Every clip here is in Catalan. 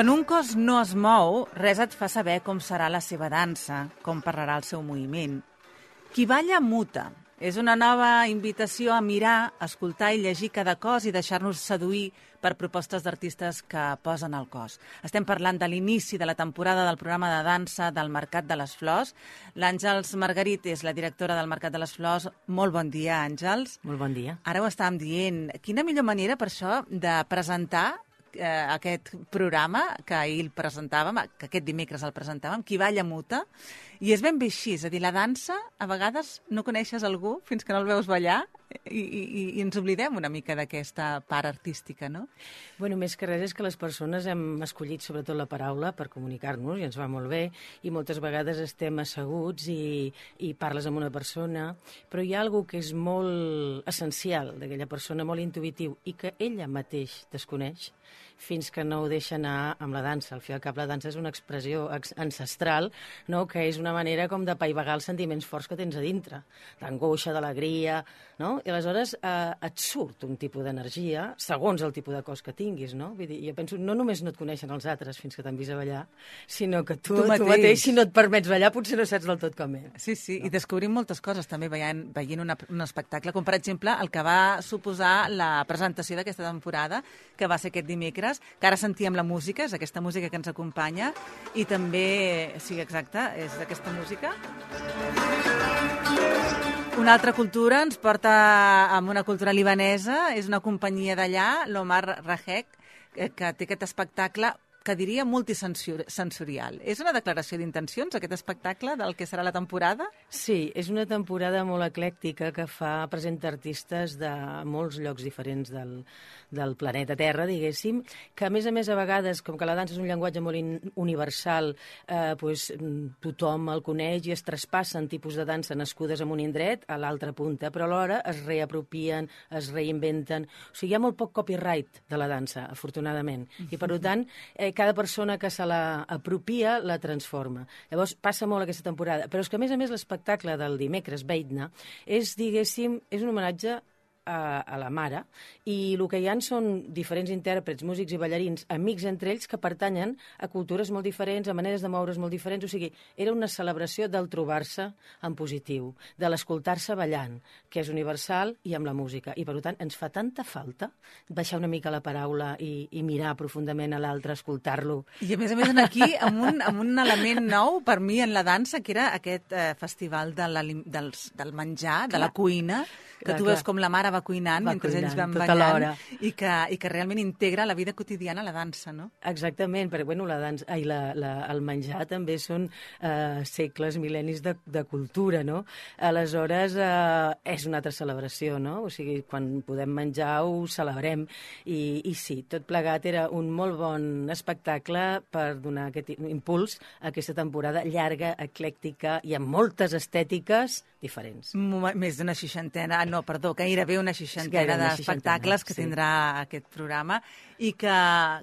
Quan un cos no es mou, res et fa saber com serà la seva dansa, com parlarà el seu moviment. Qui balla muta. És una nova invitació a mirar, escoltar i llegir cada cos i deixar-nos seduir per propostes d'artistes que posen el cos. Estem parlant de l'inici de la temporada del programa de dansa del Mercat de les Flors. L'Àngels Margarit és la directora del Mercat de les Flors. Molt bon dia, Àngels. Molt bon dia. Ara ho estàvem dient. Quina millor manera, per això, de presentar eh, aquest programa que ahir el presentàvem, que aquest dimecres el presentàvem, Qui balla muta, i és ben bé així, és a dir, la dansa, a vegades no coneixes algú fins que no el veus ballar i, i, i ens oblidem una mica d'aquesta part artística, no? Bueno, més que res és que les persones hem escollit sobretot la paraula per comunicar-nos i ens va molt bé i moltes vegades estem asseguts i, i parles amb una persona, però hi ha algú que és molt essencial d'aquella persona, molt intuïtiu i que ella mateix desconeix fins que no ho deixa anar amb la dansa. Al fi al cap, la dansa és una expressió ancestral, no? que és una manera com de paivagar els sentiments forts que tens a dintre, d'angoixa, d'alegria, no? I aleshores eh, et surt un tipus d'energia segons el tipus de cos que tinguis, no? Vull dir, jo penso, no només no et coneixen els altres fins que t'han vist a ballar, sinó que tu, tu, mateix. tu mateix, si no et permets ballar, potser no saps del tot com és. Sí, sí, no? i descobrim moltes coses també veient, veient una, un espectacle, com per exemple el que va suposar la presentació d'aquesta temporada, que va ser aquest dimecres, que ara sentíem la música, és aquesta música que ens acompanya, i també, sí, exacte, és aquesta música. Una altra cultura ens porta amb una cultura libanesa, és una companyia d'allà, l'Omar Rahek, que, que té aquest espectacle que diria multisensorial. És una declaració d'intencions, aquest espectacle del que serà la temporada? Sí, és una temporada molt eclèctica que fa presenta artistes de molts llocs diferents del, del planeta Terra, diguéssim, que a més a més a vegades, com que la dansa és un llenguatge molt in, universal, eh, pues, tothom el coneix i es traspassen tipus de dansa nascudes en un indret a l'altra punta, però alhora es reapropien, es reinventen... O sigui, hi ha molt poc copyright de la dansa, afortunadament. I, per tant, eh, cada persona que se la apropia la transforma. Llavors, passa molt aquesta temporada. Però és que, a més a més, l'espectacle del dimecres, Beidna, és, diguéssim, és un homenatge a, a la mare i el que hi han són diferents intèrprets, músics i ballarins, amics entre ells que pertanyen a cultures molt diferents, a maneres de moure's molt diferents, o sigui, era una celebració del trobar-se en positiu, de l'escoltar-se ballant, que és universal i amb la música. I, per tant, ens fa tanta falta baixar una mica la paraula i, i mirar profundament a l'altre, escoltar-lo. I, a més a més, aquí, amb un, amb un element nou per mi en la dansa, que era aquest eh, festival de la, del, del menjar, clar. de la cuina, que clar, tu veus clar. com la mare va cuinant va mentre cuinant, ells van ballant i que, i que realment integra la vida quotidiana la dansa, no? Exactament, perquè bueno, la dansa, ai, la, la, el menjar també són eh, segles, mil·lennis de, de cultura, no? Aleshores, eh, és una altra celebració, no? O sigui, quan podem menjar ho celebrem i, i sí, tot plegat era un molt bon espectacle per donar aquest impuls a aquesta temporada llarga, eclèctica i amb moltes estètiques diferents. Més d'una seixantena, no, perdó, gairebé una seixantena d'espectacles que sí. tindrà aquest programa i que,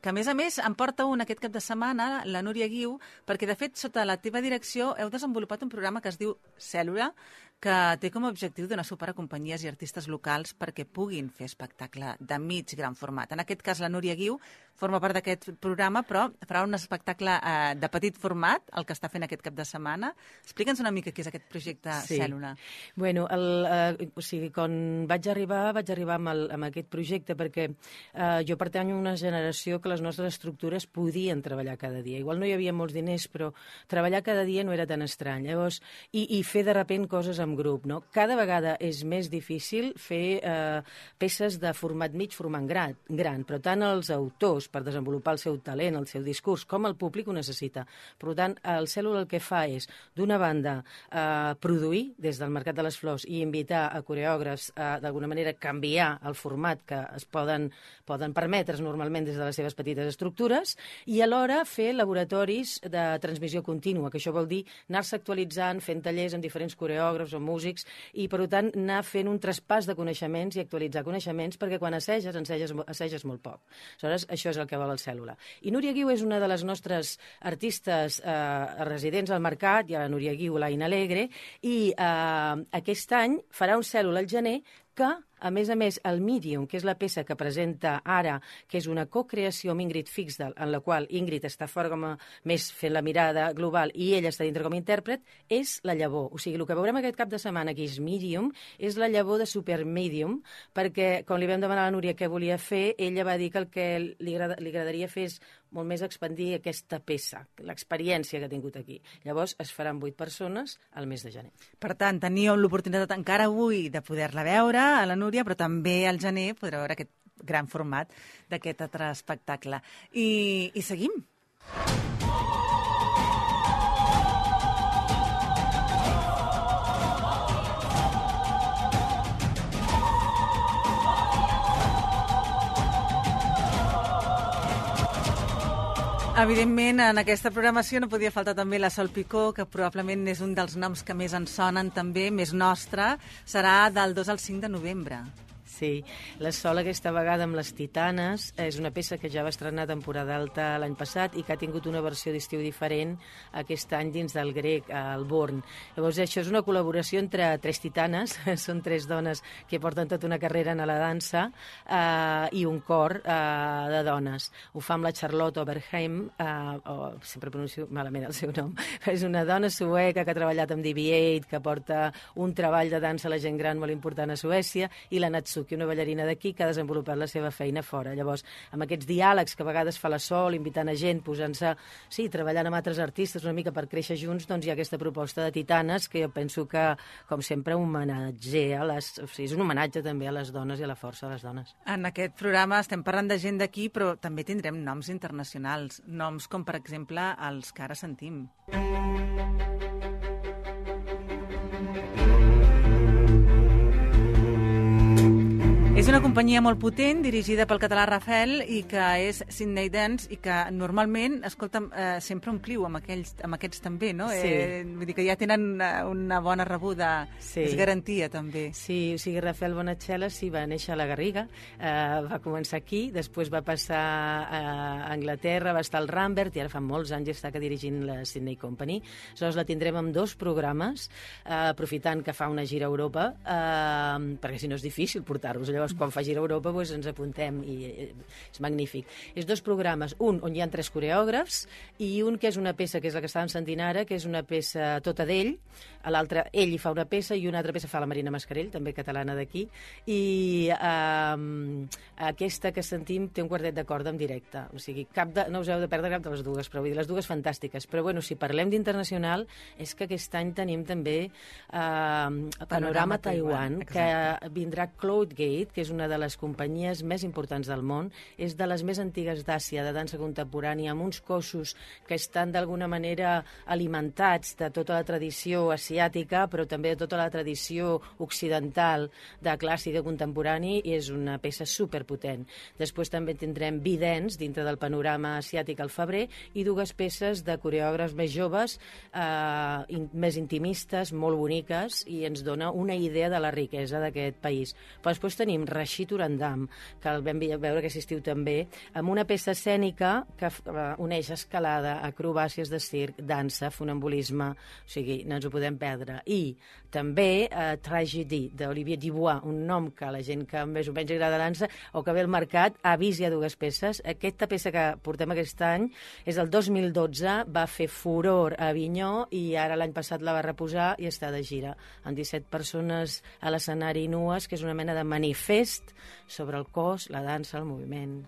que, a més a més, em porta un aquest cap de setmana, la Núria Guiu, perquè, de fet, sota la teva direcció heu desenvolupat un programa que es diu Cèl·lula, que té com a objectiu donar suport a companyies i artistes locals perquè puguin fer espectacle de mig gran format. En aquest cas, la Núria Guiu forma part d'aquest programa, però farà un espectacle eh, de petit format, el que està fent aquest cap de setmana. Explica'ns una mica què és aquest projecte sí. Cèl·lula. Bueno, el, eh, o sigui, quan vaig arribar, vaig arribar amb, el, amb aquest projecte perquè eh, jo pertanyo a una generació que les nostres estructures podien treballar cada dia. Igual no hi havia molts diners, però treballar cada dia no era tan estrany. Llavors, i, i fer de repent coses amb grup, no? Cada vegada és més difícil fer eh, peces de format mig, format gran, gran, però tant els autors per desenvolupar el seu talent, el seu discurs, com el públic ho necessita. Per tant, el Cèl·lula el que fa és, d'una banda, eh, produir des del Mercat de les Flors i invitar a coreògrafs a, d'alguna manera, canviar el format que es poden, poden permetre's normalment des de les seves petites estructures i alhora fer laboratoris de transmissió contínua, que això vol dir anar-se actualitzant, fent tallers amb diferents coreògrafs o músics i, per tant, anar fent un traspàs de coneixements i actualitzar coneixements perquè quan assages, assages, assages molt poc. Aleshores, això és el que vol el Cèl·lula. I Núria Guiu és una de les nostres artistes eh, residents al mercat, hi ha la Núria Guiu, l'Aina Alegre, i eh, aquest any farà un Cèl·lula al gener que A més a més, el Medium, que és la peça que presenta ara, que és una cocreació amb Ingrid Fixdal, en la qual Ingrid està fora com a més fent la mirada global i ella està dintre com a intèrpret, és la llavor. O sigui, el que veurem aquest cap de setmana, que és Medium, és la llavor de Super Medium, perquè, quan li vam demanar a la Núria què volia fer, ella va dir que el que li, agrada, li agradaria fer és molt més expandir aquesta peça, l'experiència que ha tingut aquí. Llavors es faran vuit persones al mes de gener. Per tant, teníeu l'oportunitat encara avui de poder-la veure a la Núria, però també al gener podreu veure aquest gran format d'aquest altre espectacle. I, i seguim. Evidentment, en aquesta programació no podia faltar també la Sol Picó, que probablement és un dels noms que més ens sonen també, més nostre, serà del 2 al 5 de novembre. Sí, la Sol aquesta vegada amb les Titanes és una peça que ja va estrenar temporada alta l'any passat i que ha tingut una versió d'estiu diferent aquest any dins del grec, al Born. Llavors això és una col·laboració entre tres titanes, són tres dones que porten tota una carrera en la dansa eh, i un cor eh, de dones. Ho fa amb la Charlotte Oberheim, eh, o sempre pronuncio malament el seu nom, és una dona sueca que ha treballat amb DB8, que porta un treball de dansa a la gent gran molt important a Suècia, i la Natsu Suzuki, una ballarina d'aquí que ha desenvolupat la seva feina fora. Llavors, amb aquests diàlegs que a vegades fa la Sol, invitant a gent, posant-se, sí, treballant amb altres artistes una mica per créixer junts, doncs hi ha aquesta proposta de Titanes que jo penso que, com sempre, homenatge a les... O sigui, és un homenatge també a les dones i a la força de les dones. En aquest programa estem parlant de gent d'aquí, però també tindrem noms internacionals, noms com, per exemple, els que ara sentim. És una companyia molt potent, dirigida pel català Rafel, i que és Sydney Dance, i que normalment, escolta, eh, sempre ompliu amb, aquells, amb aquests també, no? Sí. Eh, vull dir que ja tenen una, una bona rebuda, Sí. és garantia també. Sí, o sigui, Rafael Bonachela sí, va néixer a la Garriga, eh, va començar aquí, després va passar a Anglaterra, va estar al Rambert i ara fa molts anys està que dirigint la Sydney Company. Aleshores la tindrem amb dos programes, eh, aprofitant que fa una gira a Europa, eh, perquè si no és difícil portar-los. Llavors, quan fa gira a Europa, doncs ens apuntem i eh, és magnífic. És dos programes, un on hi ha tres coreògrafs i un que és una peça, que és la que estàvem sentint ara, que és una peça tota d'ell, a l'altre ell hi fa una peça i una altra peça fa la Marina Mascarell, també catalana d'aquí, i um, aquesta que sentim té un quartet de corda en directe, o sigui, cap de, no us heu de perdre cap de les dues, però vull dir, les dues fantàstiques. Però bueno, si parlem d'internacional, és que aquest any tenim també uh, Panorama, Panorama Taiwan, Taiwan, que vindrà Cloudgate, que és una de les companyies més importants del món, és de les més antigues d'Àsia, de dansa contemporània, amb uns cossos que estan d'alguna manera alimentats de tota la tradició asiàtica, però també de tota la tradició occidental de clàssic i contemporani, i és una peça superpotent. Després també tindrem Bidens, dintre del panorama asiàtic al febrer, i dues peces de coreògrafs més joves, eh, in, més intimistes, molt boniques, i ens dona una idea de la riquesa d'aquest país. Però després tenim Rashid Urandam, que el vam veure aquest estiu també, amb una peça escènica que uh, uneix escalada, acrobàcies de circ, dansa, funambulisme, o sigui, no ens ho podem perdre. I també uh, Tragedy, d'Olivier Dubois, un nom que la gent que més o menys agrada dansa o que ve al mercat ha vist ja dues peces. Aquesta peça que portem aquest any és del 2012, va fer furor a Avinyó i ara l'any passat la va reposar i està de gira, amb 17 persones a l'escenari nues, que és una mena de manifest sobre el cos, la dansa, el moviment.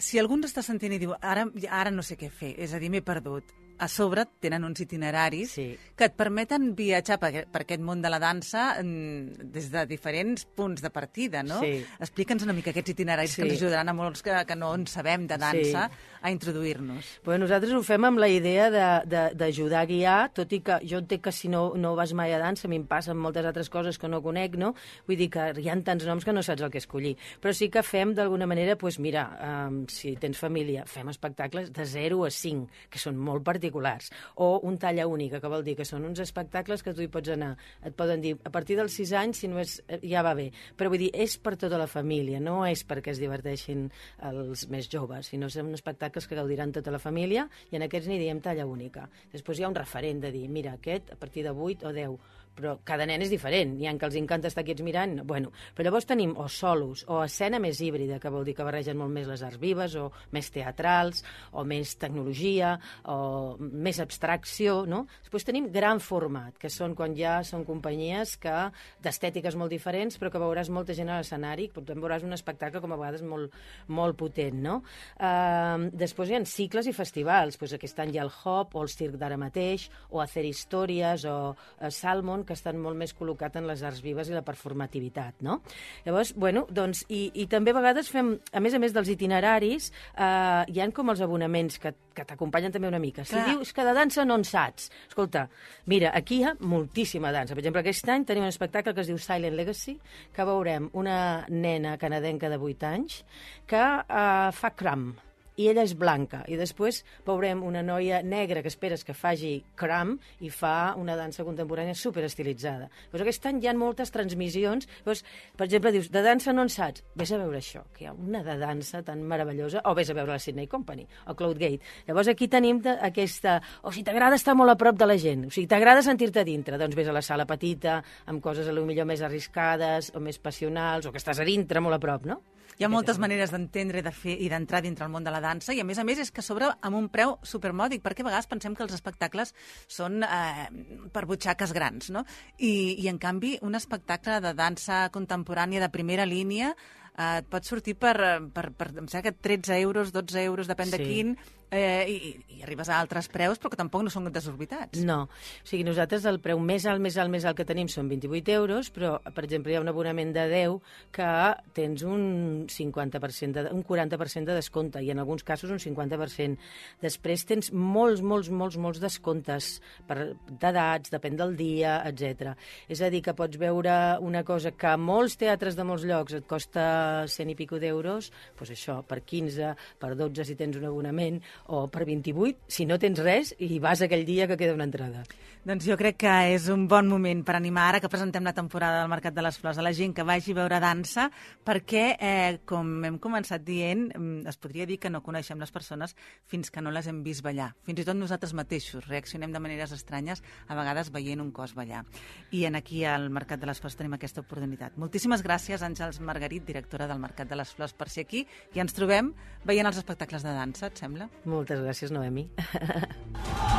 Si algú ens està sentint i diu ara, ara no sé què fer, és a dir, m'he perdut, a sobre tenen uns itineraris Sí. que et permeten viatjar per, per aquest món de la dansa mm, des de diferents punts de partida, no? Sí. Explica'ns una mica aquests itineraris Sí. que ens ajudaran a molts que, que no en sabem de dansa Sí. a introduir-nos. Però nosaltres ho fem amb la idea de- de- d'ajudar a guiar, tot i que jo entenc que si no, no vas mai a dansa, a mi em passen moltes altres coses que no conec, no? Vull dir que hi ha tants noms que no saps el que escollir. Però sí que fem d'alguna manera, doncs mira, um, si tens família, fem espectacles de 0 a 5, que són molt particulars particulars, o un talla única, que vol dir que són uns espectacles que tu hi pots anar. Et poden dir, a partir dels 6 anys, si no és, eh, ja va bé. Però vull dir, és per tota la família, no és perquè es diverteixin els més joves, sinó són espectacles que gaudiran tota la família i en aquests n'hi diem talla única. Després hi ha un referent de dir, mira, aquest a partir de 8 o 10 però cada nen és diferent. Hi ha que els encanta estar quiets mirant. Bueno, però llavors tenim o solos, o escena més híbrida, que vol dir que barregen molt més les arts vives, o més teatrals, o més tecnologia, o més abstracció, no? Després tenim gran format, que són quan ja són companyies que d'estètiques molt diferents, però que veuràs molta gent a l'escenari, però també veuràs un espectacle com a vegades molt, molt potent, no? Uh, després hi ha cicles i festivals, pues aquest any hi ha el Hop, o el Circ d'ara mateix, o Hacer Històries, o uh, Salmon, que estan molt més col·locat en les arts vives i la performativitat, no? Llavors, bueno, doncs, i, i també a vegades fem, a més a més dels itineraris, eh, hi han com els abonaments que, que t'acompanyen també una mica. Si Clar. dius que de dansa no en saps, escolta, mira, aquí hi ha moltíssima dansa. Per exemple, aquest any tenim un espectacle que es diu Silent Legacy, que veurem una nena canadenca de 8 anys que eh, fa cram, i ella és blanca. I després veurem una noia negra que esperes que faci cram i fa una dansa contemporània superestilitzada. Pues aquest any hi ha moltes transmissions. Pues, per exemple, dius, de dansa no en saps? Ves a veure això, que hi ha una de dansa tan meravellosa, o ves a veure la Sydney Company, o Cloudgate. Llavors aquí tenim aquesta... O si t'agrada estar molt a prop de la gent, o sigui, t'agrada sentir-te dintre, doncs vés a la sala petita, amb coses a lo millor més arriscades, o més passionals, o que estàs a dintre, molt a prop, no? Hi ha moltes maneres d'entendre de fer i d'entrar dintre el món de la dansa i, a més a més, és que sobre amb un preu supermòdic, perquè a vegades pensem que els espectacles són eh, per butxaques grans, no? I, I, en canvi, un espectacle de dansa contemporània de primera línia eh, et pot sortir per, per, per, em sembla que 13 euros, 12 euros, depèn sí. de quin, eh, i, i arribes a altres preus, però que tampoc no són desorbitats. No. O sigui, nosaltres el preu més alt, més alt, més alt que tenim són 28 euros, però, per exemple, hi ha un abonament de 10 que tens un 50%, de, un 40% de descompte, i en alguns casos un 50%. Després tens molts, molts, molts, molts descomptes per d'edats, depèn del dia, etc. És a dir, que pots veure una cosa que a molts teatres de molts llocs et costa 100 i pico d'euros, doncs això, per 15, per 12 si tens un abonament, o per 28 si no tens res i vas aquell dia que queda una entrada. Doncs jo crec que és un bon moment per animar ara que presentem la temporada del Mercat de les Flors a la gent que vagi a veure dansa perquè, eh, com hem començat dient, mm, es podria dir que no coneixem les persones fins que no les hem vist ballar. Fins i tot nosaltres mateixos reaccionem de maneres estranyes, a vegades veient un cos ballar. I en aquí al Mercat de les Flors tenim aquesta oportunitat. Moltíssimes gràcies, Àngels Margarit, directora del Mercat de les Flors, per ser aquí i ens trobem veient els espectacles de dansa, et sembla? Moltes gràcies, Noemi.